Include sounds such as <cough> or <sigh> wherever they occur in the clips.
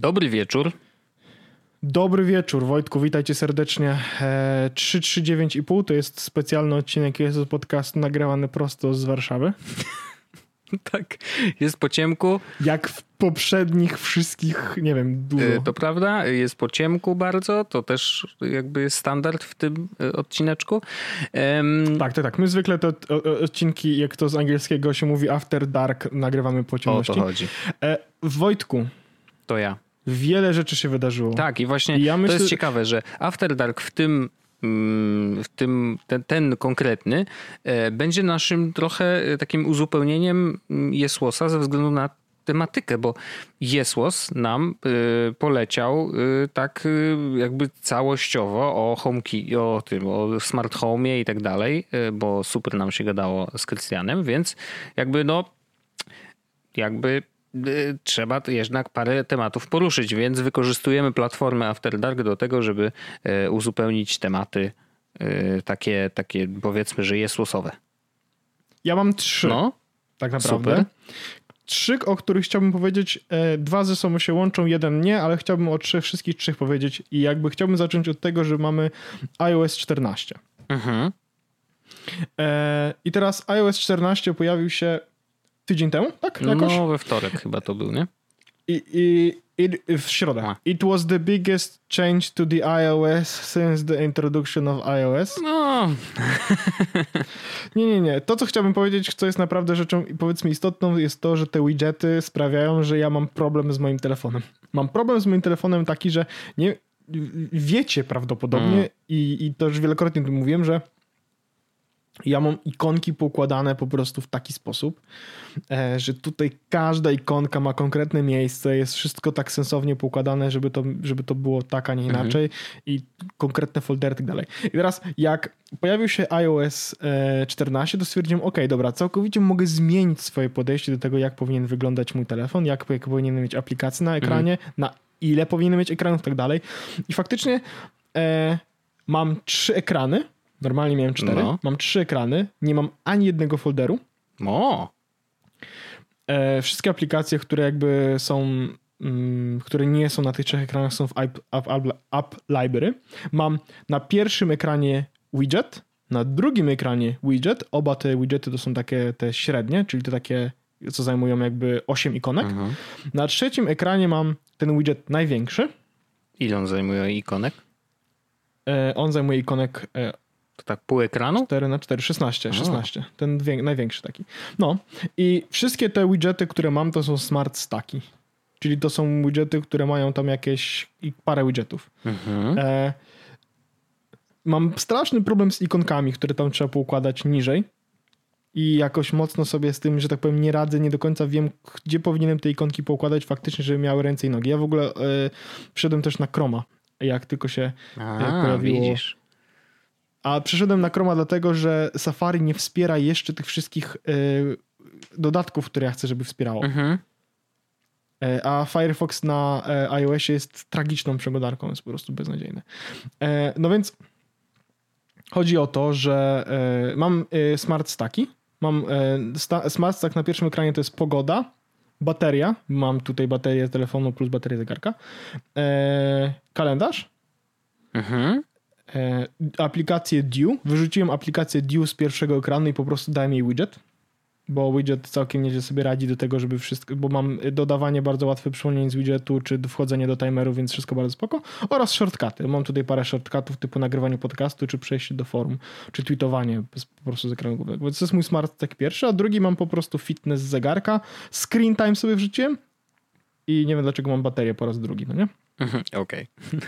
Dobry wieczór. Dobry wieczór, Wojtku, witajcie serdecznie. E, 339,5 to jest specjalny odcinek jest podcastu nagrywany prosto z Warszawy. <laughs> Tak, jest po ciemku. Jak w poprzednich wszystkich, nie wiem, dużo. E, To prawda, jest po ciemku bardzo, to też jakby jest standard w tym e, odcineczku. Tak, tak, tak. My zwykle te o- o- odcinki, jak to z angielskiego się mówi after dark, nagrywamy po o ciemności. to chodzi. E, Wojtku, To ja. Wiele rzeczy się wydarzyło. Tak, i właśnie Ja to myślę- jest ciekawe, że After Dark w tym, mm, w tym ten, ten konkretny e, będzie naszym trochę e, takim uzupełnieniem mm, Jesłosa ze względu na tematykę, bo Jesłos nam e, poleciał tak jakby całościowo o HomeKey, o tym, o smart home'ie i tak dalej, bo super nam się gadało z Krystianem, więc jakby no jakby trzeba to jednak parę tematów poruszyć, więc wykorzystujemy platformę After Dark do tego, żeby y, uzupełnić tematy y, takie, takie powiedzmy, że jest losowe. Ja mam trzy, No, tak naprawdę. super. Trzy, o których chciałbym powiedzieć. E, dwa ze sobą się łączą, jeden nie, ale chciałbym o trzech, wszystkich trzech powiedzieć. I jakby chciałbym zacząć od tego, że mamy iOS 14. mhm. E, I teraz iOS 14 pojawił się tydzień temu, tak? Jakoś? no we wtorek chyba to był, nie? I, i, i, w środę. A. It was the biggest change to the iOS since the introduction of iOS. No, <laughs> Nie, nie, nie. To, co chciałbym powiedzieć, co jest naprawdę rzeczą, powiedzmy, istotną, jest to, że te widgety sprawiają, że ja mam problem z moim telefonem. Mam problem z moim telefonem taki, że nie wiecie prawdopodobnie Mm. i, i to już wielokrotnie tu mówiłem, że ja mam ikonki poukładane po prostu w taki sposób, e, że tutaj każda ikonka ma konkretne miejsce, jest wszystko tak sensownie poukładane, żeby to, żeby to było tak, a nie inaczej i konkretne foldery i tak dalej. I teraz jak pojawił się iOS e, 14, to stwierdziłem, ok, dobra, całkowicie mogę zmienić swoje podejście do tego, jak powinien wyglądać mój telefon, jak, jak powinien mieć aplikacje na ekranie, na ile powinien mieć ekranów i tak dalej. I faktycznie e, mam trzy ekrany, normalnie miałem cztery, No. mam trzy ekrany, nie mam ani jednego folderu. o, E, wszystkie aplikacje, które jakby są, mm, które nie są na tych trzech ekranach, są w App, app, app, app Library. Mam na pierwszym ekranie widget, na drugim ekranie widget. Oba te widgety to są takie te średnie, czyli te takie, co zajmują jakby 8 ikonek. mhm. Na trzecim ekranie mam ten widget największy. ile on zajmuje ikonek? E, on zajmuje ikonek e, To tak pół ekranu? 4 na 4, 16, A. 16. Ten wię- największy taki. No i wszystkie te widgety, które mam, to są smart stacki. Czyli to są widgety, które mają tam jakieś parę widgetów. Mhm. E, mam straszny problem z ikonkami, które tam trzeba poukładać niżej. I jakoś mocno sobie z tym, że tak powiem, nie radzę, nie do końca wiem, gdzie powinienem te ikonki poukładać faktycznie, żeby miały ręce i nogi. Ja w ogóle e, przyszedłem też na Chroma, jak tylko się A, pojawiło- widzisz. A przyszedłem na Chroma dlatego, że Safari nie wspiera jeszcze tych wszystkich y, dodatków, które ja chcę, żeby wspierało. Mhm. E, a Firefox na e, iOSie jest tragiczną przeglądarką, jest po prostu beznadziejny. E, no więc chodzi o to, że e, mam e, smart stacki. Mam e, sta, smart stack na pierwszym ekranie to jest pogoda, bateria. Mam tutaj baterię telefonu plus baterię zegarka. E, kalendarz. Mhm. E, aplikację Dew. Wyrzuciłem aplikację Dew z pierwszego ekranu i po prostu dałem jej widget, bo widget całkiem nieźle sobie radzi do tego, żeby wszystko, bo mam dodawanie bardzo łatwe przypomnień z widgetu, czy wchodzenie do timeru, więc wszystko bardzo spoko. Oraz shortcuty. Mam tutaj parę shortcutów typu nagrywanie podcastu, czy przejście do forum, czy tweetowanie po prostu z ekranu głównego. Więc to jest mój smart tak pierwszy, a drugi mam po prostu fitness zegarka. Screen time sobie wrzuciłem i nie wiem dlaczego mam baterię po raz drugi, no nie? Mhm. Okej.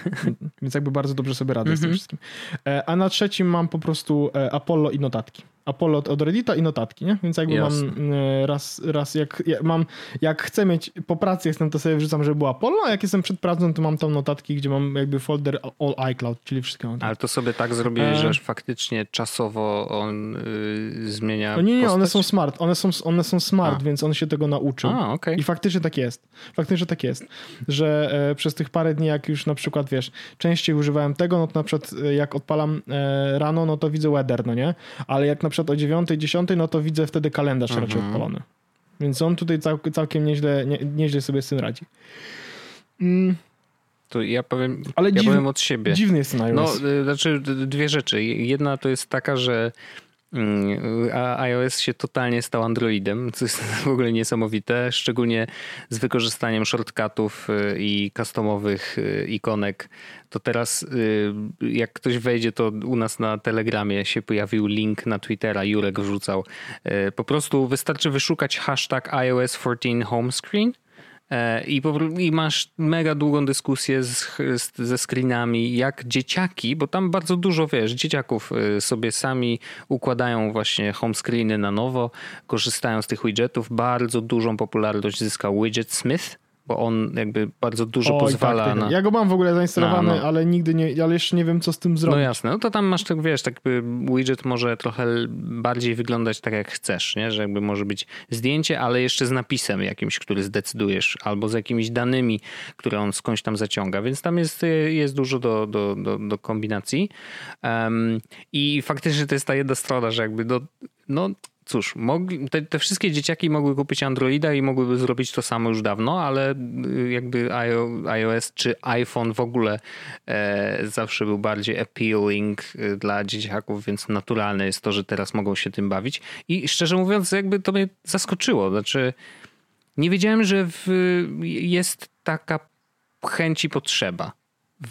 <laughs> Więc jakby bardzo dobrze sobie radzę z tym Mhm. wszystkim. E, A na trzecim mam po prostu e, Apollo i notatki. Apollo od- Reddita i notatki, nie? Więc jakby Jasne. mam e, raz, raz jak, ja mam, jak chcę mieć, po pracy jestem, to sobie wrzucam, żeby było Apollo, a jak jestem przed pracą, to mam tam notatki, gdzie mam jakby folder All iCloud, czyli wszystkie notatki. Ale to sobie tak zrobiłeś, E. że faktycznie czasowo on y, zmienia No nie, nie, one postać? są smart, one są, one są smart, A. więc on się tego nauczył. A, okej. I faktycznie tak jest. Faktycznie tak jest, że e, przez tych parę dni, jak już na przykład, wiesz, częściej używałem tego, no to na przykład e, jak odpalam e, rano, no to widzę weather, no nie? Ale jak na przykład o 9, 10, no to widzę wtedy kalendarz raczej Mhm. odpalony. Więc on tutaj cał, całkiem nieźle, nie, nieźle sobie z tym radzi. Mm, To ja powiem, Ale ja dziw- powiem od siebie. dziwny jest ten No, y, znaczy dwie rzeczy. Jedna to jest taka, że a- iOS się totalnie stał Androidem, co jest <laughs> w ogóle niesamowite, szczególnie z wykorzystaniem shortcutów y, i customowych y, ikonek. To teraz y, jak ktoś wejdzie, to u nas na Telegramie się pojawił link na Twittera, Jurek wrzucał. Po prostu wystarczy wyszukać hashtag iOS 14 home screen I, po, I masz mega długą dyskusję z, z, ze screenami, jak dzieciaki, bo tam bardzo dużo, wiesz, dzieciaków y, sobie sami układają właśnie home screeny na nowo, korzystają z tych widgetów. Bardzo dużą popularność zyskał widget Smith, bo on jakby bardzo dużo Oj, pozwala tak, tak. na... Ja go mam w ogóle zainstalowany, No, no. ale nigdy nie, ale jeszcze nie wiem, co z tym No zrobić. jasne, no to tam masz tak, wiesz, tak widget może trochę bardziej wyglądać tak jak chcesz, nie? że jakby może być zdjęcie, ale jeszcze z napisem jakimś, który zdecydujesz, albo z jakimiś danymi, które on skądś tam zaciąga, więc tam jest, jest dużo do, do, do, do kombinacji. Um, I faktycznie to jest ta jedna strona, że jakby do, no cóż, mogli, te, te wszystkie dzieciaki mogły kupić Androida i mogłyby zrobić to samo już dawno, ale y, jakby iO- iOS czy iPhone w ogóle e, zawsze był bardziej appealing y, dla dzieciaków, więc naturalne jest to, że teraz mogą się tym bawić. I szczerze mówiąc, jakby to mnie zaskoczyło. Znaczy, nie wiedziałem, że w, jest taka chęć i potrzeba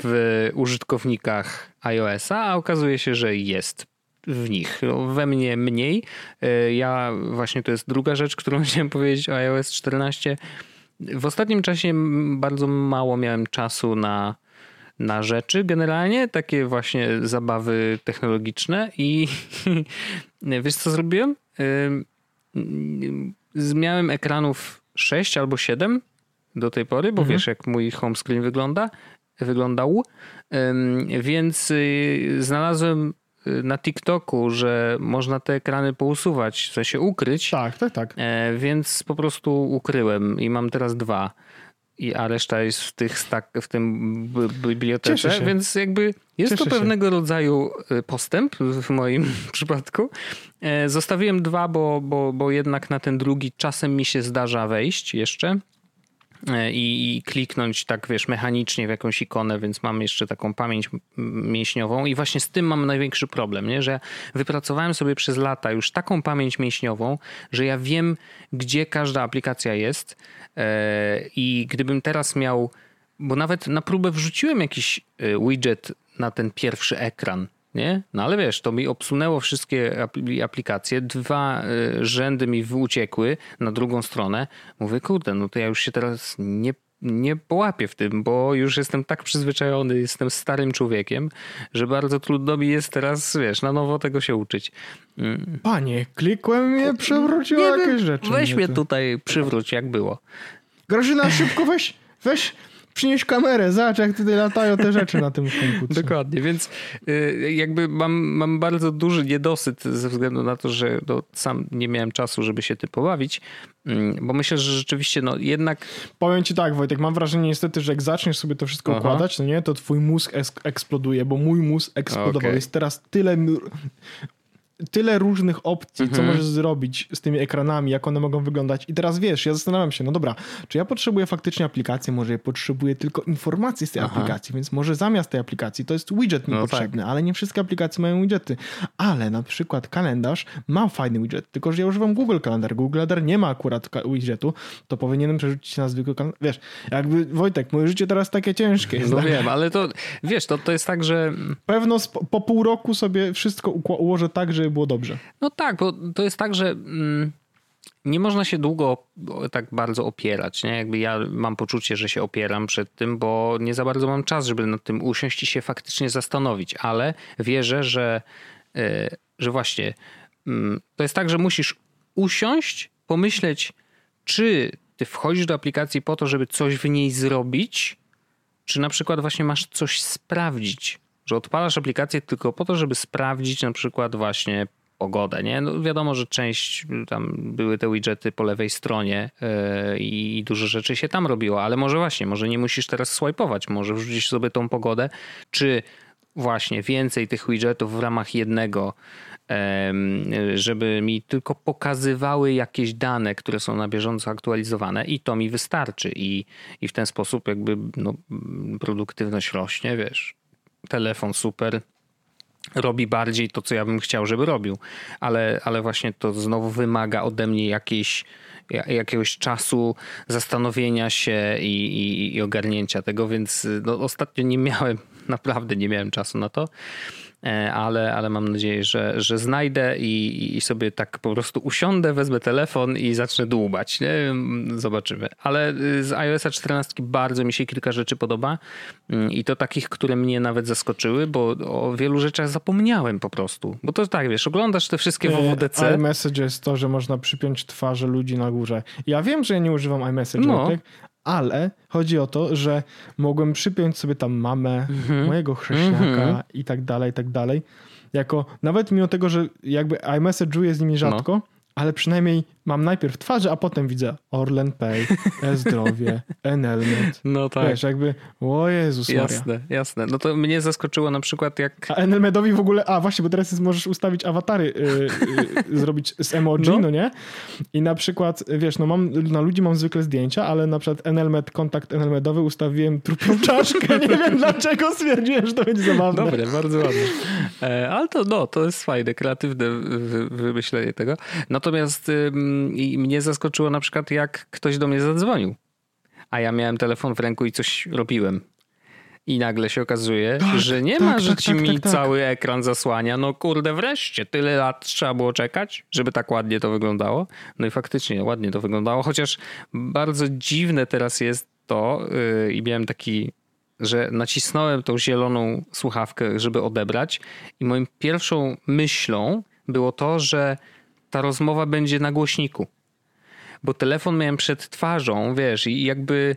w użytkownikach iOS-a, a okazuje się, że jest w nich. No, We mnie mniej. E, Ja właśnie to jest druga rzecz, którą <laughs> chciałem powiedzieć o iOS 14. W ostatnim czasie bardzo mało miałem czasu na, na rzeczy generalnie, takie właśnie zabawy technologiczne i <laughs> wiesz co zrobiłem? Ym, z- Miałem ekranów 6 albo 7 do tej pory, bo wiesz jak mój home screen wygląda, wyglądał, Ym, więc y, znalazłem na TikToku, że można te ekrany pousuwać, w sensie ukryć, Tak, tak, tak. E, więc po prostu ukryłem i mam teraz dwa. I, a reszta jest w, tych stak, w tym bibliotece, się. więc jakby jest Cieszę to się. pewnego rodzaju e, postęp w moim <laughs> przypadku. E, Zostawiłem dwa, bo, bo, bo jednak na ten drugi czasem mi się zdarza wejść jeszcze i, i kliknąć tak, wiesz, mechanicznie w jakąś ikonę, więc mam jeszcze taką pamięć mięśniową i właśnie z tym mam największy problem, nie? że wypracowałem sobie przez lata już taką pamięć mięśniową, że ja wiem, gdzie każda aplikacja jest e, i gdybym teraz miał, bo nawet na próbę wrzuciłem jakiś e, widget na ten pierwszy ekran, nie? No ale wiesz, to mi obsunęło wszystkie apl- aplikacje, dwa y, rzędy mi uciekły na drugą stronę. Mówię, kurde, no to ja już się teraz nie, nie połapię w tym, bo już jestem tak przyzwyczajony, jestem starym człowiekiem, że bardzo trudno mi jest teraz, wiesz, na nowo tego się uczyć. Mm, Panie, klikłem mnie, przewróciło jakieś rzeczy. weź mnie tu. tutaj, przywróć jak było. Grażyna, szybko weź, weź, przynieś kamerę, zobacz jak tutaj latają te rzeczy na tym komputerze. <laughs> Dokładnie, więc y, jakby mam, mam bardzo duży niedosyt ze względu na to, że no, sam nie miałem czasu, żeby się tym pobawić, Mm, bo myślę, że rzeczywiście no jednak Powiem ci tak, Wojtek, mam wrażenie niestety, że jak zaczniesz sobie to wszystko Aha. układać, no nie, to twój mózg eksploduje, bo mój mózg eksplodował. Okej. Jest teraz tyle... Tyle różnych opcji, co Mhm. możesz zrobić z tymi ekranami, jak one mogą wyglądać. I teraz wiesz, ja zastanawiam się, no dobra, czy ja potrzebuję faktycznie aplikacji, może ja potrzebuję tylko informacji z tej Aha. aplikacji, więc może zamiast tej aplikacji to jest widget mi No potrzebny, ale nie wszystkie aplikacje mają widgety. Ale na przykład kalendarz ma fajny widget, tylko że ja używam Google Kalendar. Google Kalendar nie ma akurat widgetu, to powinienem przerzucić się na zwykły kalendarz. Wiesz, jakby Wojtek, moje życie teraz takie ciężkie jest. No tak? wiem, ale to wiesz, to, to jest tak, że Pewno po pół roku sobie wszystko ułożę tak, było dobrze. no tak, bo to jest tak, że mm, nie można się długo tak bardzo opierać. Nie? Jakby ja mam poczucie, że się opieram przed tym, bo nie za bardzo mam czas, żeby nad tym usiąść i się faktycznie zastanowić, ale wierzę, że, e, że właśnie mm, to jest tak, że musisz usiąść, pomyśleć, czy ty wchodzisz do aplikacji po to, żeby coś w niej zrobić, czy na przykład właśnie masz coś sprawdzić, że odpalasz aplikację tylko po to, żeby sprawdzić na przykład właśnie pogodę, nie? No wiadomo, że część y, tam były te widgety po lewej stronie yy, i dużo rzeczy się tam robiło, ale może właśnie, może nie musisz teraz swipeować, może wrzucić sobie tą pogodę, czy właśnie więcej tych widgetów w ramach jednego żeby mi tylko pokazywały jakieś dane, które są na bieżąco aktualizowane i to mi wystarczy. I, i w ten sposób jakby no, produktywność rośnie, wiesz. Telefon super, robi bardziej to, co ja bym chciał, żeby robił, ale, ale właśnie to znowu wymaga ode mnie jakiejś, jakiegoś czasu zastanowienia się i, i, i ogarnięcia tego, więc no, ostatnio nie miałem, <laughs> naprawdę nie miałem czasu na to. E, ale, ale mam nadzieję, że, że znajdę i, i sobie tak po prostu usiądę, wezmę telefon i zacznę dłubać. Nie? Zobaczymy. Ale y, z iOS 14 bardzo mi się kilka rzeczy podoba mm, i to takich, które mnie nawet zaskoczyły, bo o wielu rzeczach zapomniałem po prostu. Bo to tak, wiesz, oglądasz te wszystkie WWDC. iMessage jest to, że można przypiąć twarze ludzi na górze. Ja wiem, że ja nie używam iMessage, no. Ale chodzi o to, że mogłem przypiąć sobie tam mamę, mm-hmm. mojego chrześniaka mm-hmm. i tak dalej, i tak dalej. Jako, nawet mimo tego, że jakby iMessage'uję z nimi rzadko, no. ale przynajmniej mam najpierw twarze, a potem widzę Orlen Pay, <laughs> e-zdrowie, Enelmet. No tak. Wiesz, jakby, o Jezus Maria. Jasne, jasne. No to mnie zaskoczyło na przykład jak... A Enelmedowi w ogóle, a właśnie, bo teraz jest, możesz ustawić awatary, yy, yy, <laughs> zrobić z emoji, no. no. nie? I na przykład, wiesz, no mam, na ludzi mam zwykle zdjęcia, ale na przykład Enelmed, kontakt Enelmedowy ustawiłem trupią <laughs> czaszkę, nie wiem dlaczego, stwierdziłem, że to będzie zabawne. Dobre, bardzo ładne. E, ale to, no, to jest fajne, kreatywne wymyślenie tego. Natomiast i mnie zaskoczyło na przykład, jak ktoś do mnie zadzwonił, a ja miałem telefon w ręku i coś robiłem. I nagle się okazuje, tak, że nie tak, ma, że tak, ci tak, mi tak, tak. cały ekran zasłania. No kurde, wreszcie, tyle lat trzeba było czekać, żeby tak ładnie to wyglądało. No i faktycznie ładnie to wyglądało, chociaż bardzo dziwne teraz jest to yy, i miałem taki, że nacisnąłem tą zieloną słuchawkę, żeby odebrać i moją pierwszą myślą było to, że ta rozmowa będzie na głośniku. Bo telefon miałem przed twarzą, wiesz, i jakby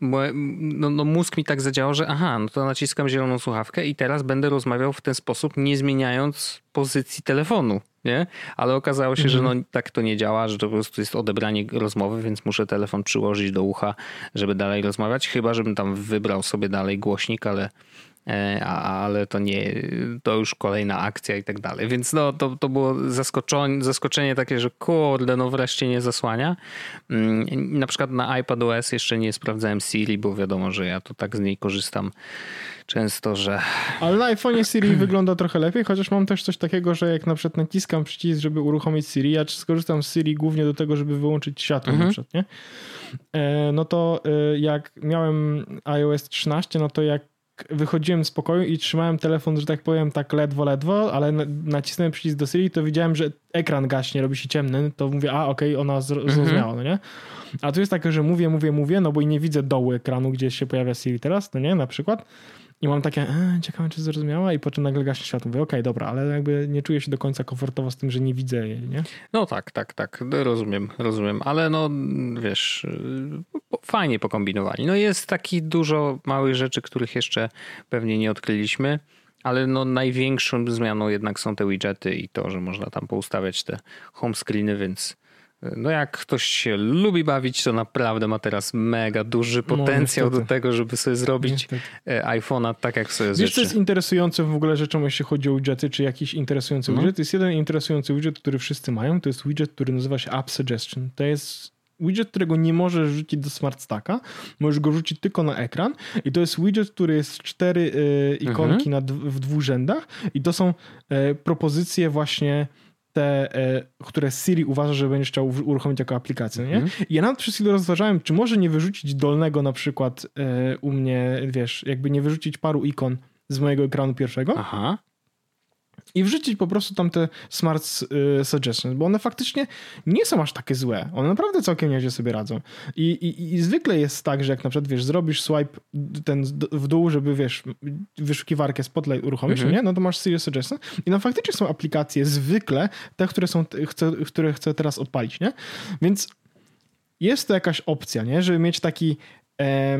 no, no mózg mi tak zadziałał, że aha, no to naciskam zieloną słuchawkę i teraz będę rozmawiał w ten sposób, nie zmieniając pozycji telefonu, nie? Ale okazało się, mhm. że no tak to nie działa, że to po prostu jest odebranie rozmowy, więc muszę telefon przyłożyć do ucha, żeby dalej rozmawiać, chyba żebym tam wybrał sobie dalej głośnik, ale ale to nie, to już kolejna akcja i tak dalej. Więc no, to, to było zaskoczenie, zaskoczenie takie, że kurde, no wreszcie nie zasłania. Mm, na przykład na iPadOS jeszcze nie sprawdzałem Siri, bo wiadomo, że ja to tak z niej korzystam często, że... Ale na iPhone'ie Siri <clears throat> wygląda trochę lepiej, chociaż mam też coś takiego, że jak na przykład naciskam przycisk, żeby uruchomić Siri, ja skorzystam z Siri głównie do tego, żeby wyłączyć światło mhm. na przykład, nie? E, no to e, jak miałem iOS 13, no to jak wychodziłem z pokoju i trzymałem telefon, że tak powiem, tak ledwo, ledwo, ale nacisnąłem przycisk do Siri, to widziałem, że ekran gaśnie, robi się ciemny, to mówię, a okej, okay, ona mhm. zrozumiała, no nie? A tu jest takie, że mówię, mówię, mówię, no bo i nie widzę dołu ekranu, gdzie się pojawia Siri teraz, no nie, na przykład. I mam takie, e, ciekawe, czy zrozumiała, i po czym nagle gaśnie światło. Mówię, okej, okay, dobra, ale jakby nie czuję się do końca komfortowo z tym, że nie widzę jej, nie? No tak, tak, tak, rozumiem, rozumiem, ale no wiesz, fajnie pokombinowali. No jest taki dużo małych rzeczy, których jeszcze pewnie nie odkryliśmy. Ale no największą zmianą jednak są te widgety i to, że można tam poustawiać te home screeny, więc no jak ktoś się lubi bawić, to naprawdę ma teraz mega duży no, potencjał no, do tego, żeby sobie zrobić. E, iPhone'a tak, jak sobie Wiesz, co jest interesujące w ogóle rzeczą, jeśli chodzi o widgety, czy jakiś interesujący no. widget? Jest jeden interesujący widget, który wszyscy mają, to jest widget, który nazywa się App Suggestion. To jest widget, którego nie możesz rzucić do Smart Stacka, możesz go rzucić tylko na ekran i to jest widget, który jest cztery y, ikonki mhm. na, w dwóch rzędach i to są y, propozycje właśnie te, e, które Siri uważa, że będziesz chciał uruchomić jako aplikację, nie? Mm. I ja nawet przez chwilę rozważałem, czy może nie wyrzucić dolnego na przykład e, u mnie, wiesz, jakby nie wyrzucić paru ikon z mojego ekranu pierwszego. Aha i wrzucić po prostu tam te smart y, suggestions, bo one faktycznie nie są aż takie złe. One naprawdę całkiem nieźle sobie radzą. I, i, I zwykle jest tak, że jak na przykład, wiesz, zrobisz swipe ten w dół, żeby, wiesz, wyszukiwarkę Spotlight uruchomić, mhm. nie? No to masz serious suggestions i no faktycznie są aplikacje zwykle, te, które są, chcę, które chcę teraz odpalić, nie? Więc jest to jakaś opcja, nie? Żeby mieć taki... E,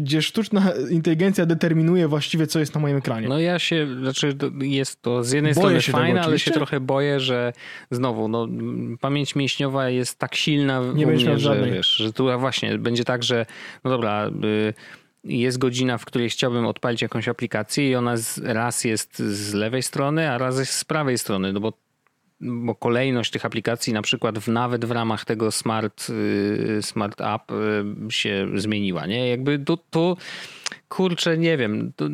gdzie sztuczna inteligencja determinuje właściwie, co jest na moim ekranie. No ja się, znaczy jest to z jednej boję strony fajne, ale się trochę boję, że znowu, no pamięć mięśniowa jest tak silna Nie u mnie, że wiesz, że tu właśnie będzie tak, że no dobra, y, jest godzina, w której chciałbym odpalić jakąś aplikację i ona raz jest z lewej strony, a raz jest z prawej strony, no bo bo kolejność tych aplikacji na przykład w, nawet w ramach tego smart, y, smart app y, się zmieniła, nie? Jakby tu, tu kurczę, nie wiem, to,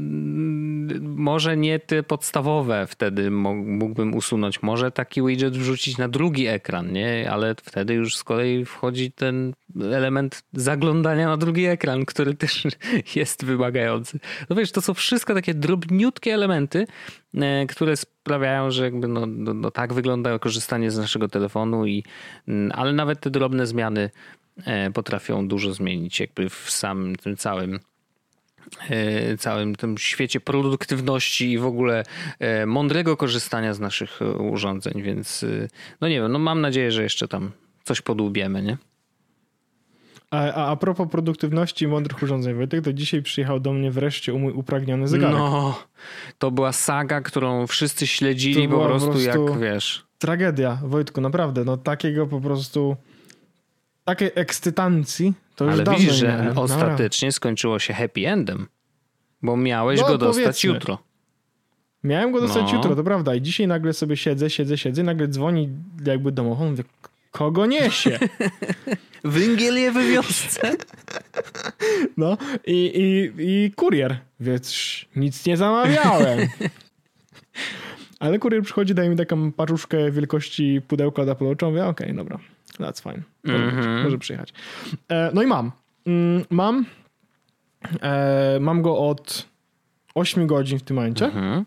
może nie te podstawowe wtedy mógłbym usunąć, może taki widget wrzucić na drugi ekran, nie? Ale wtedy już z kolei wchodzi ten element zaglądania na drugi ekran, który też <laughs> jest wymagający. No wiesz, to są wszystko takie drobniutkie elementy, e, które sprawiają, że jakby no, no, no tak wygląda korzystanie z naszego telefonu i mm, ale nawet te drobne zmiany e, potrafią dużo zmienić jakby w samym tym całym całym tym świecie produktywności i w ogóle e, mądrego korzystania z naszych e, urządzeń, więc no nie wiem, no mam nadzieję, że jeszcze tam coś podłubiemy, nie? A, a, propos produktywności i mądrych urządzeń, Wojtek, to dzisiaj przyjechał do mnie wreszcie mój upragniony zegarek. No, to była saga, którą wszyscy śledzili po prostu, po prostu, jak wiesz. Tragedia, Wojtku, naprawdę, no takiego po prostu takiej ekscytancji Ale widzisz, że ostatecznie skończyło się happy endem, bo miałeś no, go dostać powiedzmy. jutro. Miałem go dostać no. jutro, to prawda. I dzisiaj nagle sobie siedzę, siedzę, siedzę, nagle dzwoni jakby domową, mówię, kogo niesie? <laughs> Węgiel je we wiosce. <laughs> No i, i, i kurier, więc nic nie zamawiałem. <laughs> Ale kurier przychodzi, daje mi taką paczuszkę wielkości pudełka do Apple Mówię, okej, okay, dobra, that's fine. Może, mm -hmm. może przyjechać. E, no i mam. Mm, mam. E, mam go od 8 godzin w tym momencie. Mm -hmm.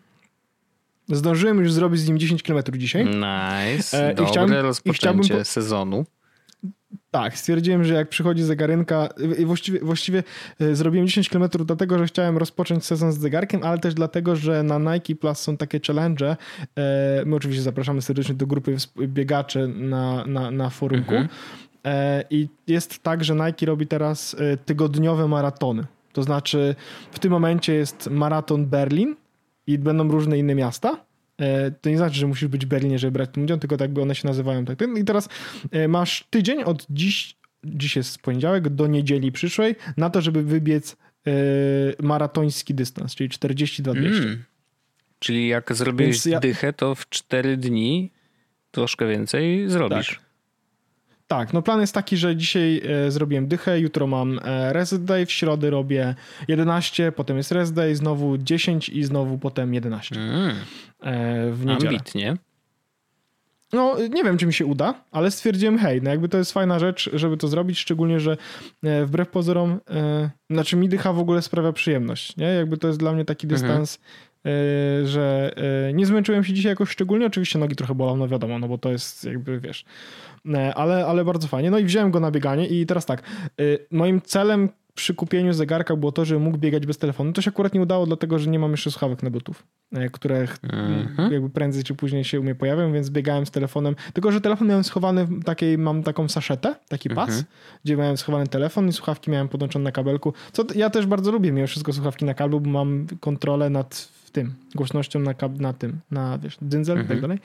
Zdążyłem już zrobić z nim 10 km dzisiaj. Nice. E, Dobre i chciałem, rozpoczęcie i chciałbym, sezonu. Tak, stwierdziłem, że jak przychodzi zegarynka, właściwie, właściwie e, zrobiłem 10 km dlatego, że chciałem rozpocząć sezon z zegarkiem, ale też dlatego, że na Nike Plus są takie challenge. E, my oczywiście zapraszamy serdecznie do grupy biegaczy na, na, na forumku. Mhm. E, I jest tak, że Nike robi teraz tygodniowe maratony. To znaczy w tym momencie jest maraton Berlin i będą różne inne miasta. E, to nie znaczy, że musisz być w Berlinie, żeby brać ten udział, tylko tak by one się nazywają. Tak. I teraz e, masz tydzień od dziś, dziś jest poniedziałek, do niedzieli przyszłej, na to, żeby wybiec e, maratoński dystans, czyli 42 200. Mm. Czyli jak zrobisz ja... dychę, to w 4 dni troszkę więcej zrobisz. Tak. Tak, no plan jest taki, że dzisiaj e, zrobiłem dychę, jutro mam e, rest day, w środę robię 11, potem jest rest day, znowu 10 i znowu potem 11 mm. e, w niedzielę. Ambitnie. No, nie wiem, czy mi się uda, ale stwierdziłem, hej, no jakby to jest fajna rzecz, żeby to zrobić, szczególnie, że e, wbrew pozorom, e, znaczy mi dycha w ogóle sprawia przyjemność, nie? Jakby to jest dla mnie taki mhm. dystans, mhm. Że nie zmęczyłem się dzisiaj jakoś szczególnie, oczywiście nogi trochę bolą, no wiadomo, no bo to jest jakby, wiesz, E, ale, ale bardzo fajnie. No i wziąłem go na bieganie i teraz tak, e, moim celem przy kupieniu zegarka było to, że mógł biegać bez telefonu. To się akurat nie udało, dlatego że nie mam jeszcze słuchawek na Bluetooth, e, które mhm. jakby prędzej czy później się u mnie pojawią, więc biegałem z telefonem. Tylko, że telefon miałem schowany w takiej, mam taką saszetę, taki pas, mhm. gdzie miałem schowany telefon i słuchawki miałem podłączone na kabelku. Co ja też bardzo lubię, mimo wszystko słuchawki na kablu, bo mam kontrolę nad tym, głośnością na, na tym, na wiesz, dzyndzel mhm. i tak mhm. dalej.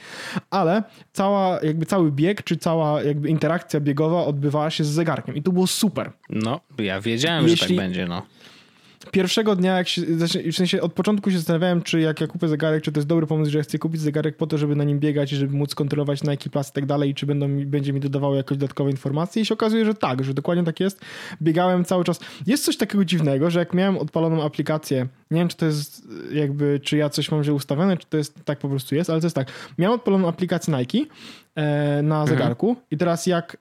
Ale cała, jakby cały bieg, czy cała jakby interakcja biegowa odbywała się z zegarkiem i to było super. No, ja wiedziałem, Jeśli, że tak będzie, no pierwszego dnia, jak się, w sensie od początku się zastanawiałem, czy jak ja kupię zegarek, czy to jest dobry pomysł, że ja chcę kupić zegarek po to, żeby na nim biegać i żeby móc kontrolować Nike Plus i tak dalej, i czy będą, będzie mi dodawało jakieś dodatkowe informacje. I się okazuje, że tak, że dokładnie tak jest. Biegałem cały czas. Jest coś takiego dziwnego, że jak miałem odpaloną aplikację, nie wiem, czy to jest jakby, czy ja coś mam źle ustawione, czy to jest tak po prostu jest, ale to jest tak. Miałem odpaloną aplikację Nike e, na mhm. zegarku mhm. i teraz jak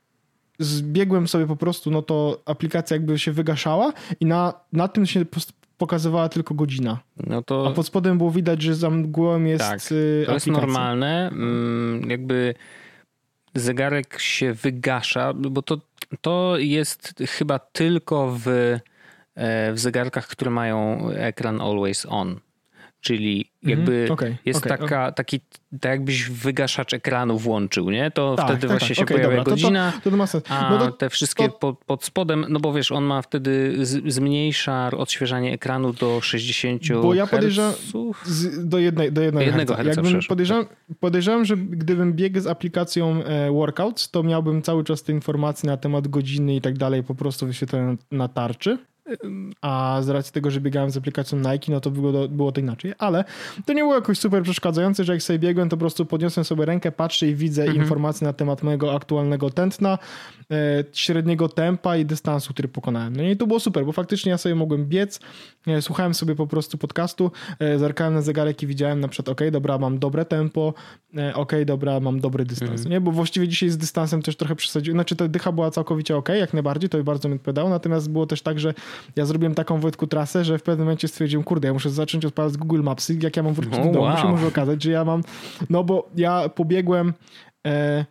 zbiegłem sobie po prostu, no to aplikacja jakby się wygaszała i na, na tym się pokazywała tylko godzina. No to... A pod spodem było widać, że za mgłą jest tak, y, To jest normalne. Mm, jakby zegarek się wygasza, bo to, to jest chyba tylko w, e, w zegarkach, które mają ekran always on. Czyli jakby mm, okay, jest okay, taka, okay. taki, tak jakbyś wygaszacz ekranu włączył, nie? To tak, wtedy tak, właśnie tak. się pojawia dobra, godzina, to, to, to a no te wszystkie pod, pod, spodem, no bo wiesz, on ma wtedy z, zmniejsza odświeżanie ekranu do 60 Bo ja podejrzewam do, jednej, do jednego, jednego herca. herca podejrzewam, podejrzewam, że gdybym biegł z aplikacją e, Workouts, to miałbym cały czas te informacje na temat godziny i tak dalej po prostu wyświetlone na tarczy a z racji tego, że biegałem z aplikacją Nike, no to było, było to inaczej. Ale to nie było jakoś super przeszkadzające, że jak sobie biegłem, to po prostu podniosłem sobie rękę, patrzę i widzę mhm. informacje na temat mojego aktualnego tętna, e, średniego tempa i dystansu, który pokonałem. No i to było super, bo faktycznie ja sobie mogłem biec, e, słuchałem sobie po prostu podcastu, e, zerkałem na zegarek i widziałem na przykład, ok, dobra, mam dobre tempo, ok, dobra, mam dobry dystans. Mhm. Nie, bo właściwie dzisiaj z dystansem też trochę przesadziłem. Znaczy ta dycha była całkowicie ok, jak najbardziej, to bardzo mi odpowiadało, natomiast było też tak, że ja zrobiłem taką Wojtku trasę, że w pewnym momencie stwierdziłem, kurde, ja muszę zacząć odpalać Google Mapsy, jak ja mam wrócić oh, do domu, wow. się może okazać, że ja mam, no bo ja pobiegłem e,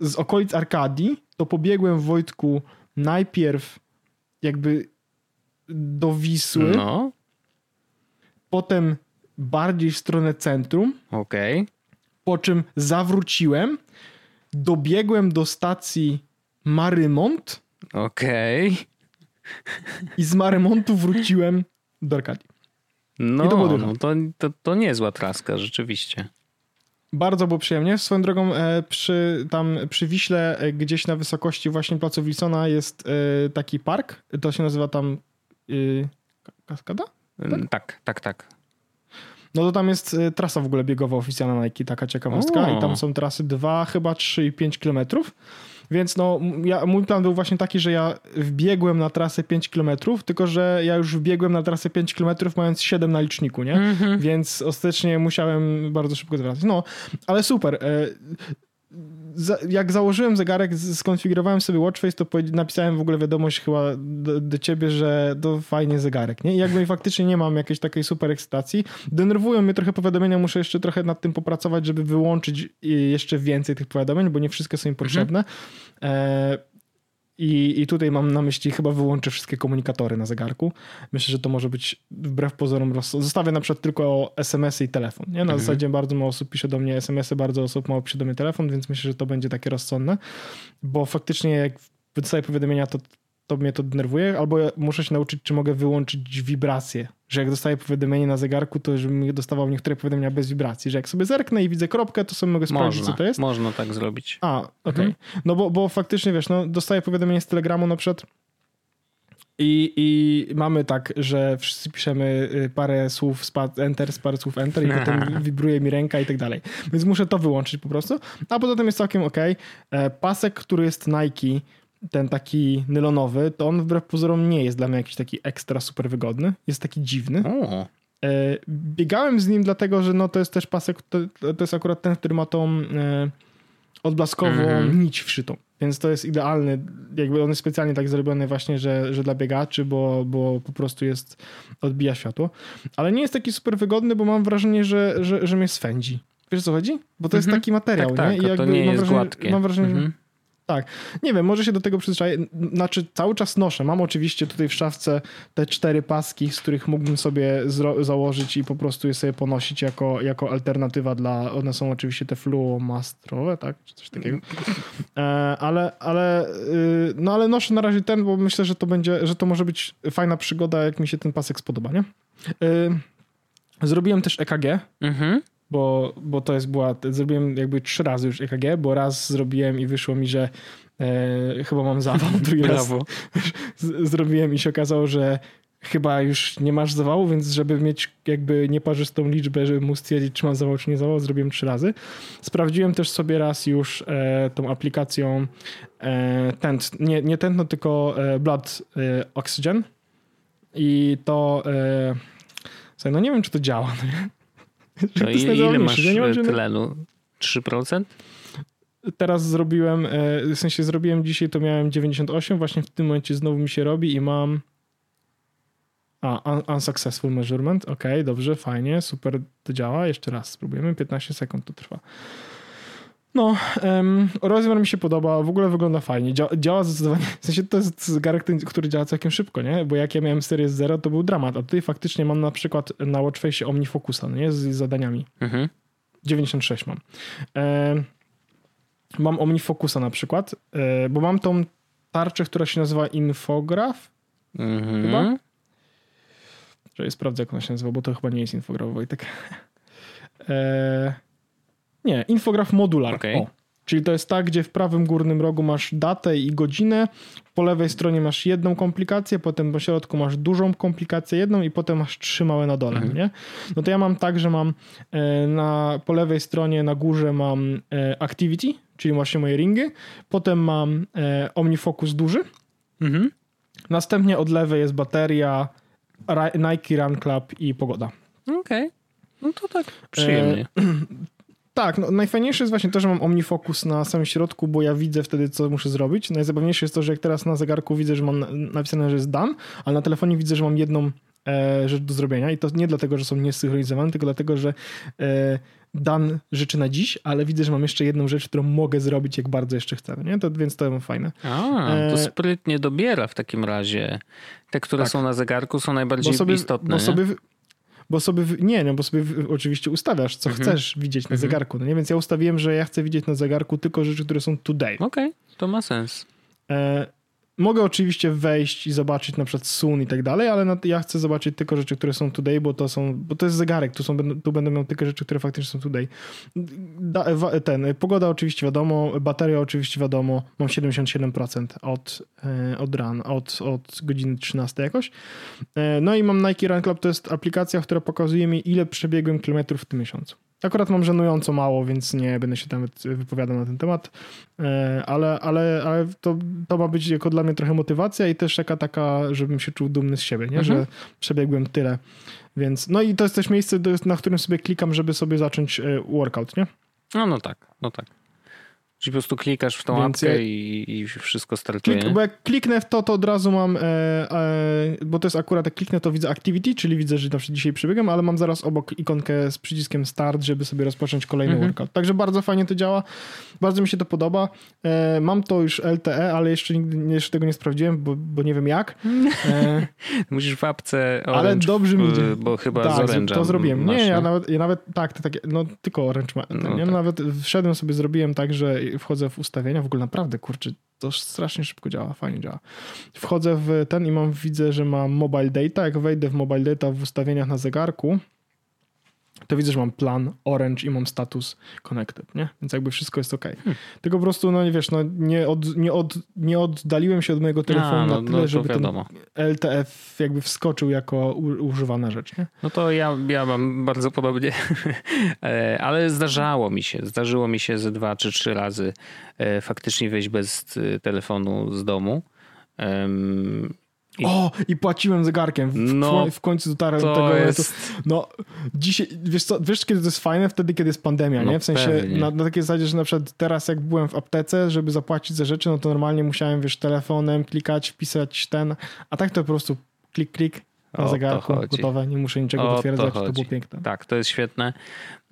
z okolic Arkadii, to pobiegłem w Wojtku najpierw jakby do Wisły, no. potem bardziej w stronę centrum. Okej. Okay. Po czym zawróciłem, dobiegłem do stacji Marymont. Okej. Okay. I z Marymontu wróciłem do Arkadii. No, to, no to, to, to niezła traska, rzeczywiście. Bardzo było przyjemnie. Swoją drogą e, przy, tam przy Wiśle, e, gdzieś na wysokości właśnie Placu Wilsona jest e, taki park. To się nazywa tam Kaskada? Tak? tak, tak, tak. No to tam jest trasa w ogóle biegowa oficjalna Nike, taka ciekawostka. O. I tam są trasy 2, chyba 3 i 5 kilometrów. Więc no, ja, mój plan był właśnie taki, że ja wbiegłem na trasę 5 km, tylko że ja już wbiegłem na trasę 5 km mając 7 na liczniku, nie? Mm -hmm. Więc ostatecznie musiałem bardzo szybko zwracać. No, ale super. Jak założyłem zegarek, skonfigurowałem sobie Watchface, to napisałem w ogóle wiadomość chyba do, do, ciebie, że to fajnie zegarek, nie? I jakby <laughs> faktycznie nie mam jakiejś takiej super ekscytacji. Denerwują mnie trochę powiadomienia, muszę jeszcze trochę nad tym popracować, żeby wyłączyć jeszcze więcej tych powiadomień, bo nie wszystkie są im potrzebne. Mhm. E, i, I tutaj mam na myśli, chyba wyłączę wszystkie komunikatory na zegarku. Myślę, że to może być wbrew pozorom rozsądne. Zostawię na przykład tylko SMS-y i telefon. Nie? Na mhm. zasadzie bardzo mało osób pisze do mnie SMS-y, bardzo osób mało pisze do mnie telefon, więc myślę, że to będzie takie rozsądne, bo faktycznie jak dostaję powiadomienia, to to mnie to denerwuje, albo ja muszę się nauczyć, czy mogę wyłączyć wibracje. Że jak dostaję powiadomienie na zegarku, to żebym dostawał niektóre powiadomienia bez wibracji. Że jak sobie zerknę i widzę kropkę, to sobie mogę sprawdzić, można, co to jest. Można tak zrobić. A, okej. Okay. Mhm. No bo, bo faktycznie, wiesz, no, dostaję powiadomienie z Telegramu na przykład i, I mamy tak, że wszyscy piszemy y, parę słów enter, parę słów enter i potem <laughs> wibruje mi ręka i tak dalej. Więc muszę to wyłączyć po prostu. A poza tym jest całkiem ok. E, pasek, który jest Nike, ten taki nylonowy, to on wbrew pozorom nie jest dla mnie jakiś taki ekstra super wygodny. Jest taki dziwny. O. E, biegałem z nim dlatego, że no to jest też pasek, to, to jest akurat ten, który ma tą e, odblaskową mm. nić wszytą. Więc to jest idealny, jakby on jest specjalnie tak zrobiony właśnie, że, że dla biegaczy, bo, bo po prostu jest, odbija światło. Ale nie jest taki super wygodny, bo mam wrażenie, że, że, że mnie swędzi. Wiesz co chodzi? Bo to jest mhm. taki materiał, tak, nie? Tak, I jakby to nie mam jest wrażenie, gładkie. Mam wrażenie, mhm. Tak. Nie wiem, może się do tego przyzwyczaję. Znaczy, cały czas noszę. Mam oczywiście tutaj w szafce te cztery paski, z których mógłbym sobie założyć i po prostu je sobie ponosić jako, jako alternatywa dla. One są oczywiście te fluomastrowe, tak? Czy coś takiego. E, ale, ale, y, no ale noszę na razie ten, bo myślę, że to będzie, że to może być fajna przygoda, jak mi się ten pasek spodoba, nie? Y, zrobiłem też EKG. Mhm bo, bo to jest była, zrobiłem jakby trzy razy już EKG, bo raz zrobiłem i wyszło mi, że e, chyba mam zawał, <laughs> drugi raz zrobiłem i się okazało, że chyba już nie masz zawału, więc żeby mieć jakby nieparzystą liczbę, żeby móc stwierdzić, czy mam zawał, czy nie zawał, zrobiłem trzy razy. Sprawdziłem też sobie raz już e, tą aplikacją e, tent, nie, nie tętno, tylko e, blood e, oxygen i to e, no nie wiem, czy to działa. <laughs> No <laughs> to, to ile masz ja nie mam, tlenu? 3%? Teraz zrobiłem, e, w sensie zrobiłem dzisiaj, to miałem 98, właśnie w tym momencie znowu mi się robi i mam a, un unsuccessful measurement, ok, dobrze, fajnie, super, to działa, jeszcze raz spróbujemy, 15 sekund to trwa. No, um, rozmiar mi się podoba, w ogóle wygląda fajnie. Dzia działa zdecydowanie, w sensie to jest zegarek, który działa całkiem szybko, nie? Bo jak ja miałem Series Zero, to był dramat, a tutaj faktycznie mam na przykład na Watchface OmniFocusa, no nie? Z, z zadaniami. Mhm. 96 mam. E, mam OmniFocusa na przykład, e, bo mam tą tarczę, która się nazywa Infograph. Mhm. Chyba? Że sprawdzę, jak ona się nazywa, bo to chyba nie jest Infograph, Wojtek. <laughs> e, nie, infograf modular. Okay. O, Czyli to jest tak, gdzie w prawym górnym rogu masz datę i godzinę, po lewej stronie masz jedną komplikację, potem po środku masz dużą komplikację jedną i potem masz trzy małe na dole, Mhm. nie? No to ja mam tak, że mam e, na, po lewej stronie na górze mam e, activity, czyli właśnie moje ringy, potem mam e, OmniFocus duży, Mhm. następnie od lewej jest bateria, Nike Run Club i pogoda. Okej. No to tak przyjemnie. <clears throat> Tak, no, najfajniejsze jest właśnie to, że mam OmniFocus na samym środku, bo ja widzę wtedy, co muszę zrobić. Najzabawniejsze jest to, że jak teraz na zegarku widzę, że mam na- napisane, że jest done, ale na telefonie widzę, że mam jedną e, rzecz do zrobienia i to nie dlatego, że są niesynchronizowane, tylko dlatego, że e, dan rzeczy na dziś, ale widzę, że mam jeszcze jedną rzecz, którą mogę zrobić, jak bardzo jeszcze chcę, nie? To, więc to mam fajne. A, to e, sprytnie dobiera w takim razie. Te, które Tak. są na zegarku są najbardziej Bo sobie, istotne. bo sobie, bo sobie, nie, no bo sobie oczywiście ustawiasz, co Mhm. chcesz widzieć na Mhm. zegarku, no nie? Więc ja ustawiłem, że ja chcę widzieć na zegarku tylko rzeczy, które są today. Okej, to ma sens. E, mogę oczywiście wejść i zobaczyć na przykład sun i tak dalej, ale ja chcę zobaczyć tylko rzeczy, które są today, bo to są, bo to jest zegarek, tu, są, tu będę miał tylko rzeczy, które faktycznie są today. Ten, pogoda oczywiście wiadomo, bateria oczywiście wiadomo, mam 77% od, e, od ran, od, od godziny 13 jakoś. E, no i mam Nike Run Club, to jest aplikacja, która pokazuje mi ile przebiegłem kilometrów w tym miesiącu. Akurat mam żenująco mało, więc nie będę się tam wypowiadał na ten temat, E, ale, ale, ale to, to ma być jako dla mnie trochę motywacja i też taka taka, żebym się czuł dumny z siebie, nie? Mhm. że przebiegłem tyle. Więc, no i to jest też miejsce, na którym sobie klikam, żeby sobie zacząć e, workout, nie? No, no tak, no tak. Czyli po prostu klikasz w tą Więc apkę i, i wszystko startuje. Klik, bo jak kliknę w to, to od razu mam, e, e, bo to jest akurat jak kliknę, to widzę activity, czyli widzę, że na przykład dzisiaj przebiegam, ale mam zaraz obok ikonkę z przyciskiem start, żeby sobie rozpocząć kolejny Mhm. workout. Także bardzo fajnie to działa, bardzo mi się to podoba. E, mam to już LTE, ale jeszcze nigdy jeszcze tego nie sprawdziłem, bo, bo nie wiem jak. E, <laughs> Musisz w apce Orange, ale dobrze mi idzie. Bo chyba tak, z Orange'a to zrobiłem. Nie, ja nawet, ja nawet tak, to takie, no tylko Orange ma. No nie? tak. Nawet wszedłem sobie, zrobiłem tak, że wchodzę w ustawienia, w ogóle naprawdę, kurczę, to strasznie szybko działa, fajnie działa. Wchodzę w ten i mam, widzę, że mam mobile data, jak wejdę w mobile data w ustawieniach na zegarku, to widzę, że mam plan Orange i mam status connected, nie? Więc jakby wszystko jest ok. Hmm. Tylko po prostu, no nie wiesz, no nie, od, nie, od, nie oddaliłem się od mojego telefonu A, no, na tyle, no żeby ten wiadomo. LTF jakby wskoczył jako u, używana rzecz, nie? No to ja, ja mam bardzo podobnie, <laughs> E, ale zdarzało mi się, zdarzyło mi się ze dwa czy trzy razy e, faktycznie wyjść bez e, telefonu z domu. I- O, i płaciłem zegarkiem. W, No, w, końcu dotarłem do tego jest... No, dzisiaj, wiesz co, wiesz kiedy to jest fajne? Wtedy, kiedy jest pandemia, No nie? W sensie na, na takiej zasadzie, że na przykład teraz jak byłem w aptece, żeby zapłacić za rzeczy, no to normalnie musiałem, wiesz, telefonem klikać, wpisać ten, a tak to po prostu klik, klik na to zegarku, gotowe, nie muszę niczego O to potwierdzać, to, chodzi. było piękne. Tak, to jest świetne.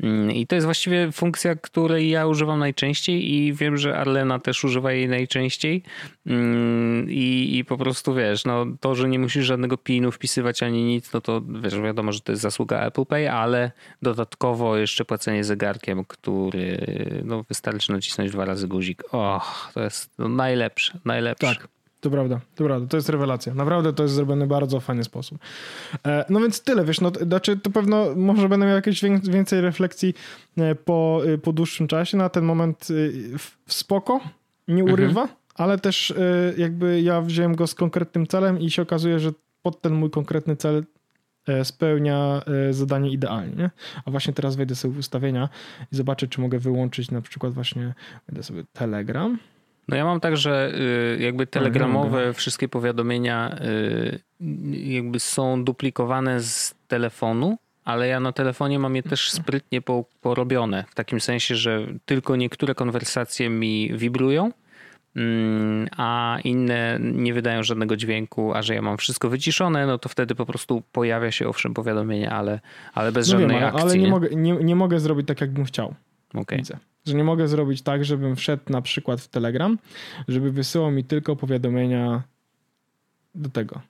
Mm, I to jest właściwie funkcja, której ja używam najczęściej i wiem, że Arlena też używa jej najczęściej. Mm, I, i po prostu wiesz, no to, że nie musisz żadnego pinu wpisywać ani nic, no to wiesz, wiadomo, że to jest zasługa Apple Pay, ale dodatkowo jeszcze płacenie zegarkiem, który no wystarczy nacisnąć dwa razy guzik. Och, to jest no, najlepsze, najlepsze. Tak. To prawda, to prawda, to jest rewelacja. Naprawdę to jest zrobione w bardzo fajny sposób. E, No więc tyle, wiesz, no, to- znaczy to pewno może będę miał jakieś wię- więcej refleksji e, po, e, po dłuższym czasie. Na ten moment w- spoko, nie urywa, ale też jakby ja wziąłem go z konkretnym celem i się okazuje, że pod ten mój konkretny cel spełnia zadanie idealnie. Nie? A właśnie teraz wejdę sobie w ustawienia i zobaczę, czy mogę wyłączyć na przykład właśnie, wejdę sobie Telegram. No ja mam tak, że y, jakby telegramowe wszystkie powiadomienia y, jakby są duplikowane z telefonu, ale ja na telefonie mam je też sprytnie po, porobione. W takim sensie, że tylko niektóre konwersacje mi wibrują, mm, a inne nie wydają żadnego dźwięku, a że ja mam wszystko wyciszone, no to wtedy po prostu pojawia się owszem powiadomienie, ale, ale bez No żadnej wiem, ale, akcji. ale nie, nie? Mogę, nie, nie mogę zrobić tak, jakbym chciał. Okej. Widzę. Że nie mogę zrobić tak, żebym wszedł na przykład w Telegram, żeby wysyłał mi tylko powiadomienia do tego.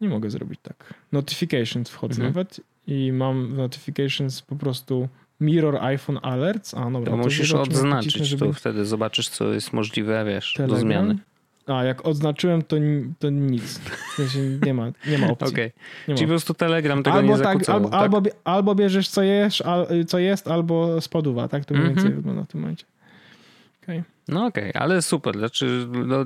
Nie mogę zrobić tak. Notifications wchodzę Mhm. nawet i mam w notifications po prostu mirror iPhone alerts. A, dobra, To musisz odznaczyć, nacisnę, żeby to wtedy zobaczysz, co jest możliwe, wiesz, do Telegram. zmiany. A, jak odznaczyłem, to, to nic. W sensie nie ma, nie ma opcji. Okej. Nie ma Czyli po prostu Telegram tego albo nie tak, albo, tak? albo, albo bierzesz co jest, al, co jest, albo spoduwa, tak? To mniej Mhm. więcej wygląda w tym momencie. Okay. No okej, okay, ale super. Znaczy, no...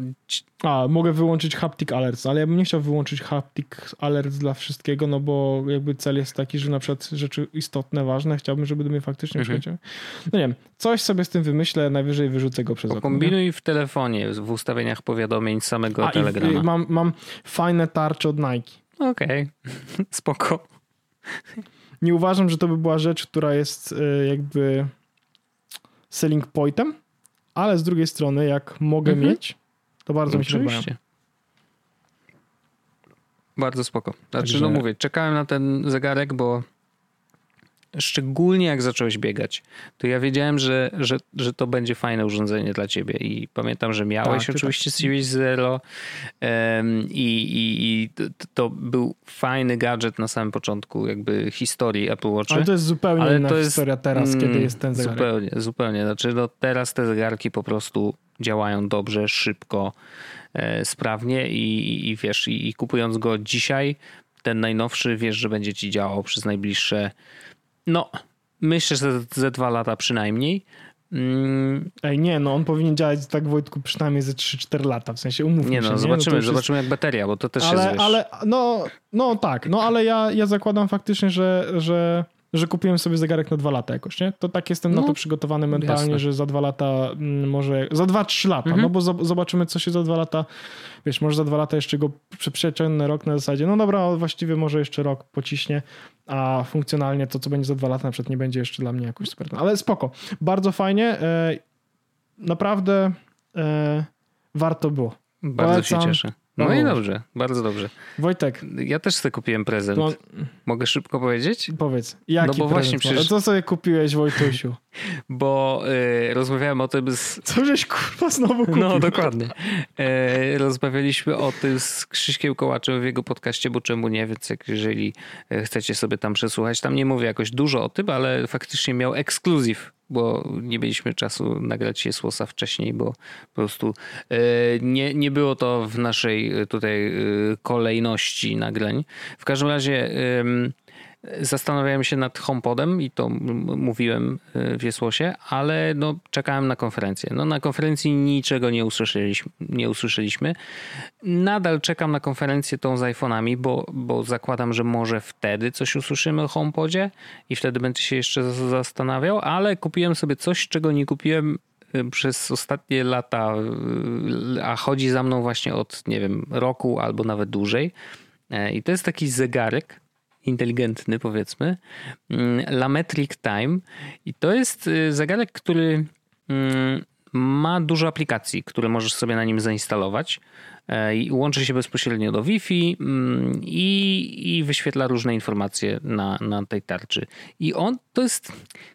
A, mogę wyłączyć haptic alerts, ale ja bym nie chciał wyłączyć haptic alerts dla wszystkiego, no bo jakby cel jest taki, że na przykład rzeczy istotne, ważne, chciałbym, żeby do mnie faktycznie mhm. przychodziły. No nie wiem, coś sobie z tym wymyślę, najwyżej wyrzucę go przez okno. Kombinuj w telefonie, w ustawieniach powiadomień samego A, Telegrama. I, mam, mam fajne tarcze od Nike. Okej, okay. <laughs> spoko. Nie uważam, że to by była rzecz, która jest e, jakby selling pointem, ale z drugiej strony, jak mogę mhm. mieć, to bardzo Oczywiście. mi się podoba. Bardzo spoko. Znaczy, Także... no mówię, czekałem na ten zegarek, bo szczególnie jak zacząłeś biegać, to ja wiedziałem, że, że, że to będzie fajne urządzenie dla ciebie i pamiętam, że miałeś tak, oczywiście tak. Series Zero um, i, i, i to był fajny gadżet na samym początku jakby historii Apple Watch. Ale to jest zupełnie Ale inna to jest, historia teraz, mm, kiedy jest ten zegarek. Zupełnie, zupełnie. Znaczy no teraz te zegarki po prostu działają dobrze, szybko, e, sprawnie i, i wiesz, i, i kupując go dzisiaj, ten najnowszy wiesz, że będzie ci działał przez najbliższe no, myślę, że ze dwa lata przynajmniej. Mm. Ej, nie, no on powinien działać tak Wojtku przynajmniej ze 3-4 lata, w sensie umówmy nie, no, się. Zobaczymy, nie? No zobaczymy jak bateria, bo to też ale, jest, wiesz... Ale, no, no tak, no ale ja, ja zakładam faktycznie, że, że że kupiłem sobie zegarek na dwa lata jakoś, nie? To tak jestem no, na to przygotowany mentalnie, jasne. że za dwa lata mm, może, za dwa, trzy lata, mhm. no bo zobaczymy co się za dwa lata, wiesz, może za dwa lata jeszcze go przeciągnę rok na zasadzie, no dobra, właściwie może jeszcze rok pociśnie, a funkcjonalnie to co będzie za dwa lata na przykład nie będzie jeszcze dla mnie jakoś super, ale spoko, bardzo fajnie, e, naprawdę e, warto było. Bardzo Polecam. się cieszę. No, no i dobrze, bardzo dobrze. Wojtek. Ja też sobie kupiłem prezent. No, Mogę szybko powiedzieć? Powiedz. Jaki no bo prezent właśnie przecież... Co sobie kupiłeś, Wojtusiu? <laughs> bo y, rozmawiałem o tym z... Co żeś kurwa znowu <laughs> kupił? No dokładnie. Y, rozmawialiśmy o tym z Krzyśkiem Kołaczem w jego podcaście, bo czemu nie, więc jak jeżeli e, chcecie sobie tam przesłuchać, tam nie mówię jakoś dużo o tym, ale faktycznie miał ekskluzyw bo nie mieliśmy czasu nagrać się słosa wcześniej, bo po prostu e, nie, nie było to w naszej tutaj e, kolejności nagrań. W każdym razie Zastanawiałem się nad HomePodem i to mówiłem y, w Jesłosie, ale no, czekałem na konferencję. No, na konferencji niczego nie usłyszeliśmy, nie usłyszeliśmy. Nadal czekam na konferencję tą z iPhone'ami, bo, bo zakładam, że może wtedy coś usłyszymy o HomePodzie i wtedy będę się jeszcze zastanawiał, ale kupiłem sobie coś, czego nie kupiłem y, przez ostatnie lata, y, a chodzi za mną właśnie od, nie wiem, roku albo nawet dłużej. E, I to jest taki zegarek, inteligentny, powiedzmy, mm, Lametric Time. I to jest y, zegarek, który mm, ma dużo aplikacji, które możesz sobie na nim zainstalować. E, I łączy się bezpośrednio do Wi-Fi mm, i, i wyświetla różne informacje na, na tej tarczy. I on to jest,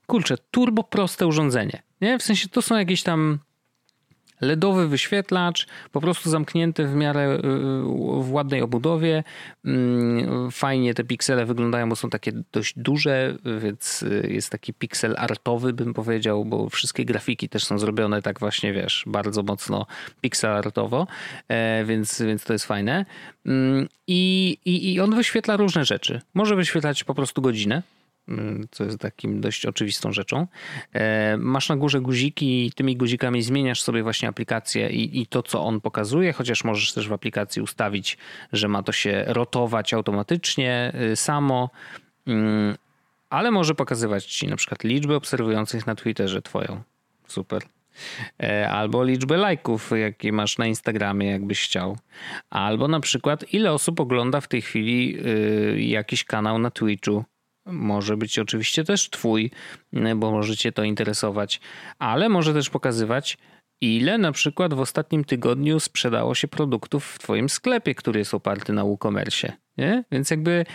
kurczę, turbo proste urządzenie. Nie? W sensie to są jakieś tam LEDowy wyświetlacz, po prostu zamknięty w miarę y, w ładnej obudowie. Mm, fajnie te piksele wyglądają, bo są takie dość duże, więc y, jest taki piksel artowy, bym powiedział, bo wszystkie grafiki też są zrobione tak właśnie, wiesz, bardzo mocno pixel artowo, e, więc, więc to jest fajne. Mm, I, i, I on wyświetla różne rzeczy. Może wyświetlać po prostu godzinę, co jest takim dość oczywistą rzeczą. E, masz na górze guziki i tymi guzikami zmieniasz sobie właśnie aplikację i, i, to, co on pokazuje, chociaż możesz też w aplikacji ustawić, że ma to się rotować automatycznie y, samo, mm, ale może pokazywać ci na przykład liczbę obserwujących na Twitterze twoją. Super. E, albo liczbę lajków, jakie masz na Instagramie, jakbyś chciał. Albo na przykład, ile osób ogląda w tej chwili y, jakiś kanał na Twitchu może być oczywiście też Twój, bo może Cię to interesować, ale może też pokazywać, ile na przykład w ostatnim tygodniu sprzedało się produktów w Twoim sklepie, który jest oparty na WooCommerce. Nie? Więc jakby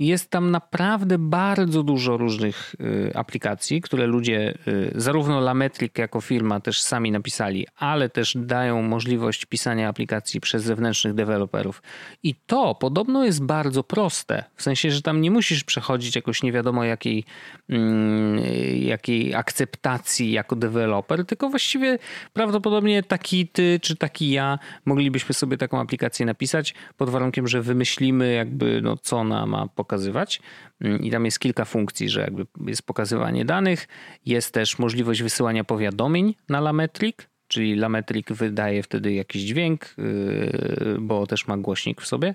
jest tam naprawdę bardzo dużo różnych y, aplikacji, które ludzie, y, zarówno Lametric jako firma też sami napisali, ale też dają możliwość pisania aplikacji przez zewnętrznych deweloperów. I to podobno jest bardzo proste, w sensie, że tam nie musisz przechodzić jakoś nie wiadomo jakiej, mm, jakiej akceptacji jako deweloper, tylko właściwie prawdopodobnie taki ty czy taki ja moglibyśmy sobie taką aplikację napisać pod warunkiem, że wymyślimy jakby no, co ona ma pokazać pokazywać. Mm, I tam jest kilka funkcji, że jakby jest pokazywanie danych, jest też możliwość wysyłania powiadomień na Lametric, czyli Lametrik wydaje wtedy jakiś dźwięk, yy, bo też ma głośnik w sobie.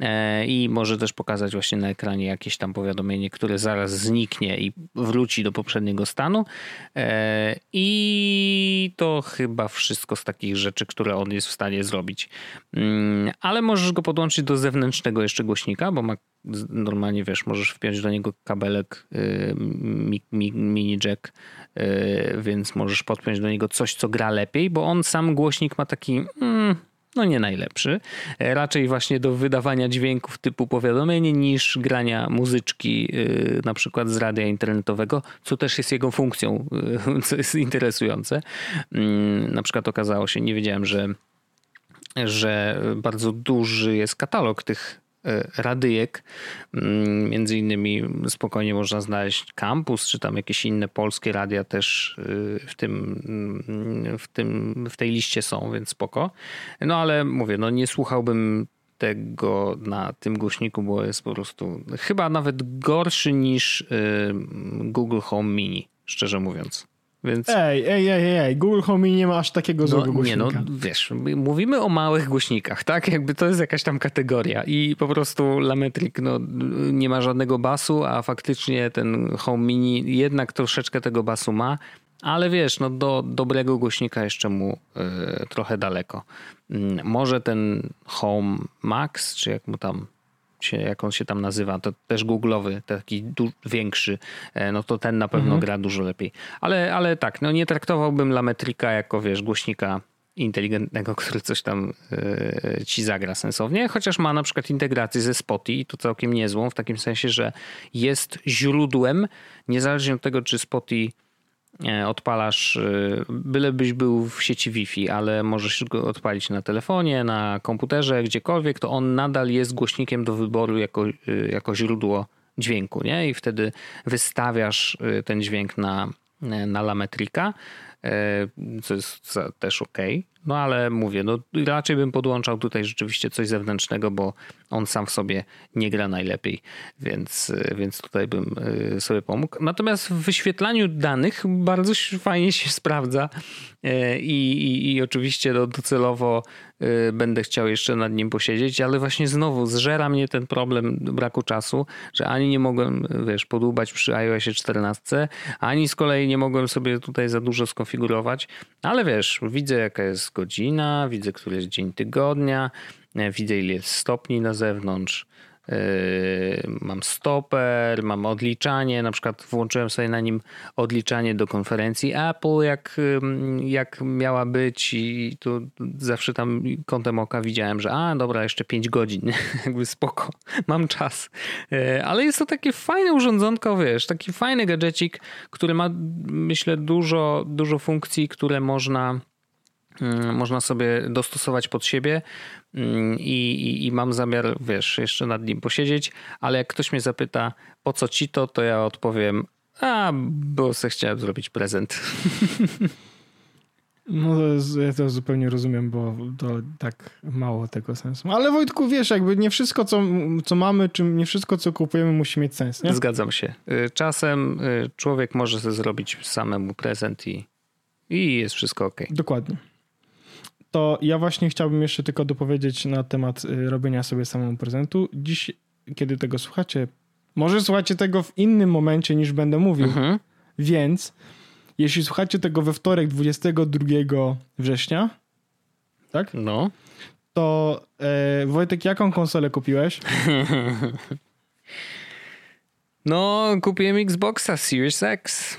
E, I może też pokazać właśnie na ekranie jakieś tam powiadomienie, które zaraz zniknie i wróci do poprzedniego stanu. E, I to chyba wszystko z takich rzeczy, które on jest w stanie zrobić. Mm, ale możesz go podłączyć do zewnętrznego jeszcze głośnika, bo ma normalnie wiesz, możesz wpiąć do niego kabelek y, mini jack, y, więc możesz podpiąć do niego coś, co gra lepiej, bo on sam głośnik ma taki. Mm, no nie najlepszy. E, raczej właśnie do wydawania dźwięków typu powiadomienie niż grania muzyczki y, na przykład z radia internetowego, co też jest jego funkcją, <laughs> co jest interesujące. Mm, na przykład okazało się, nie wiedziałem, że że bardzo duży jest katalog tych radyjek. Mm, między innymi spokojnie można znaleźć kampus, czy tam jakieś inne polskie radia też e, w tym, mm, w tym, w tej liście są, więc spoko. No ale mówię, no nie słuchałbym tego na tym głośniku, bo jest po prostu chyba nawet gorszy niż e, Google Home Mini, szczerze mówiąc. Więc... Ej, ej, ej, ej, Google Home nie ma aż takiego no, złego głośnika. Nie, no wiesz, mówimy o małych głośnikach, tak? Jakby to jest jakaś tam kategoria i po prostu Lametric no, nie ma żadnego basu, a faktycznie ten Home Mini jednak troszeczkę tego basu ma, ale wiesz, no do dobrego głośnika jeszcze mu y, trochę daleko. Y, może ten Home Max, czy jak mu tam się, jak on się tam nazywa, to też googlowy, taki większy, e, no to ten na pewno mhm. gra dużo lepiej. Ale, ale tak, no nie traktowałbym Lametrika jako, wiesz, głośnika inteligentnego, <laughs> który coś tam yy, ci zagra sensownie, chociaż ma na przykład integrację ze Spotify i to całkiem niezłą, w takim sensie, że jest źródłem, niezależnie od tego, czy Spotify E, odpalasz, e, bylebyś był w sieci Wi-Fi, ale możesz go odpalić na telefonie, na komputerze, gdziekolwiek, to on nadal jest głośnikiem do wyboru jako, e, jako źródło dźwięku, nie? I wtedy wystawiasz ten dźwięk na, na lametrika, co jest też ok. No ale mówię, no raczej bym podłączał tutaj rzeczywiście coś zewnętrznego, bo on sam w sobie nie gra najlepiej, więc, więc tutaj bym y, sobie pomógł. Natomiast w wyświetlaniu danych bardzo fajnie się sprawdza y, i, i, i oczywiście no, docelowo y, będę chciał jeszcze nad nim posiedzieć, ale właśnie znowu zżera mnie ten problem braku czasu, że ani nie mogłem, wiesz, podłubać przy iOSie 14, ani z kolei nie mogłem sobie tutaj za dużo skonfigurować, ale wiesz, widzę jaka jest godzina, widzę, który jest dzień tygodnia, e, widzę ile jest stopni na zewnątrz, e, mam stoper, mam odliczanie, na przykład włączyłem sobie na nim odliczanie do konferencji Apple, jak, jak miała być i tu zawsze tam kątem oka widziałem, że a dobra, jeszcze 5 godzin, <laughs> jakby spoko, mam czas. E, ale jest to takie fajne urządzonko, wiesz, taki fajny gadżecik, który ma myślę dużo, dużo funkcji, które można można sobie dostosować pod siebie mm, i, i, i, mam zamiar, wiesz, jeszcze nad nim posiedzieć, ale jak ktoś mnie zapyta, po co ci to, to ja odpowiem, a, bo se chciałem zrobić prezent. <laughs> No to jest, ja to zupełnie rozumiem, bo to tak mało tego sensu. Ale Wojtku, wiesz, jakby nie wszystko, co, co mamy, czy nie wszystko, co kupujemy, musi mieć sens, nie? Zgadzam się. Y, czasem y, człowiek może sobie zrobić samemu prezent i, i jest wszystko ok. Dokładnie to ja właśnie chciałbym jeszcze tylko dopowiedzieć na temat y, robienia sobie samemu prezentu. Dziś, kiedy tego słuchacie, może słuchacie tego w innym momencie niż będę mówił, mhm. więc jeśli słuchacie tego we wtorek 22 września, tak? No. To e, Wojtek, jaką konsolę kupiłeś? <laughs> no, kupiłem Xboxa Series X.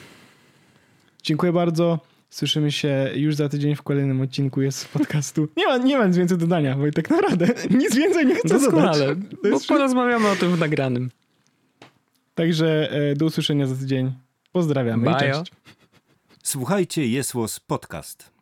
Dziękuję bardzo. Słyszymy się już za tydzień w kolejnym odcinku jest podcastu. Nie ma, nie ma nic więcej dodania, bo tak naprawdę <laughs> nic więcej nie chcę Doskonale, dodać. bo porozmawiamy o tym w nagranym. Także e, do usłyszenia za tydzień. Pozdrawiamy Bye. i cześć. Słuchajcie, jest Podcast.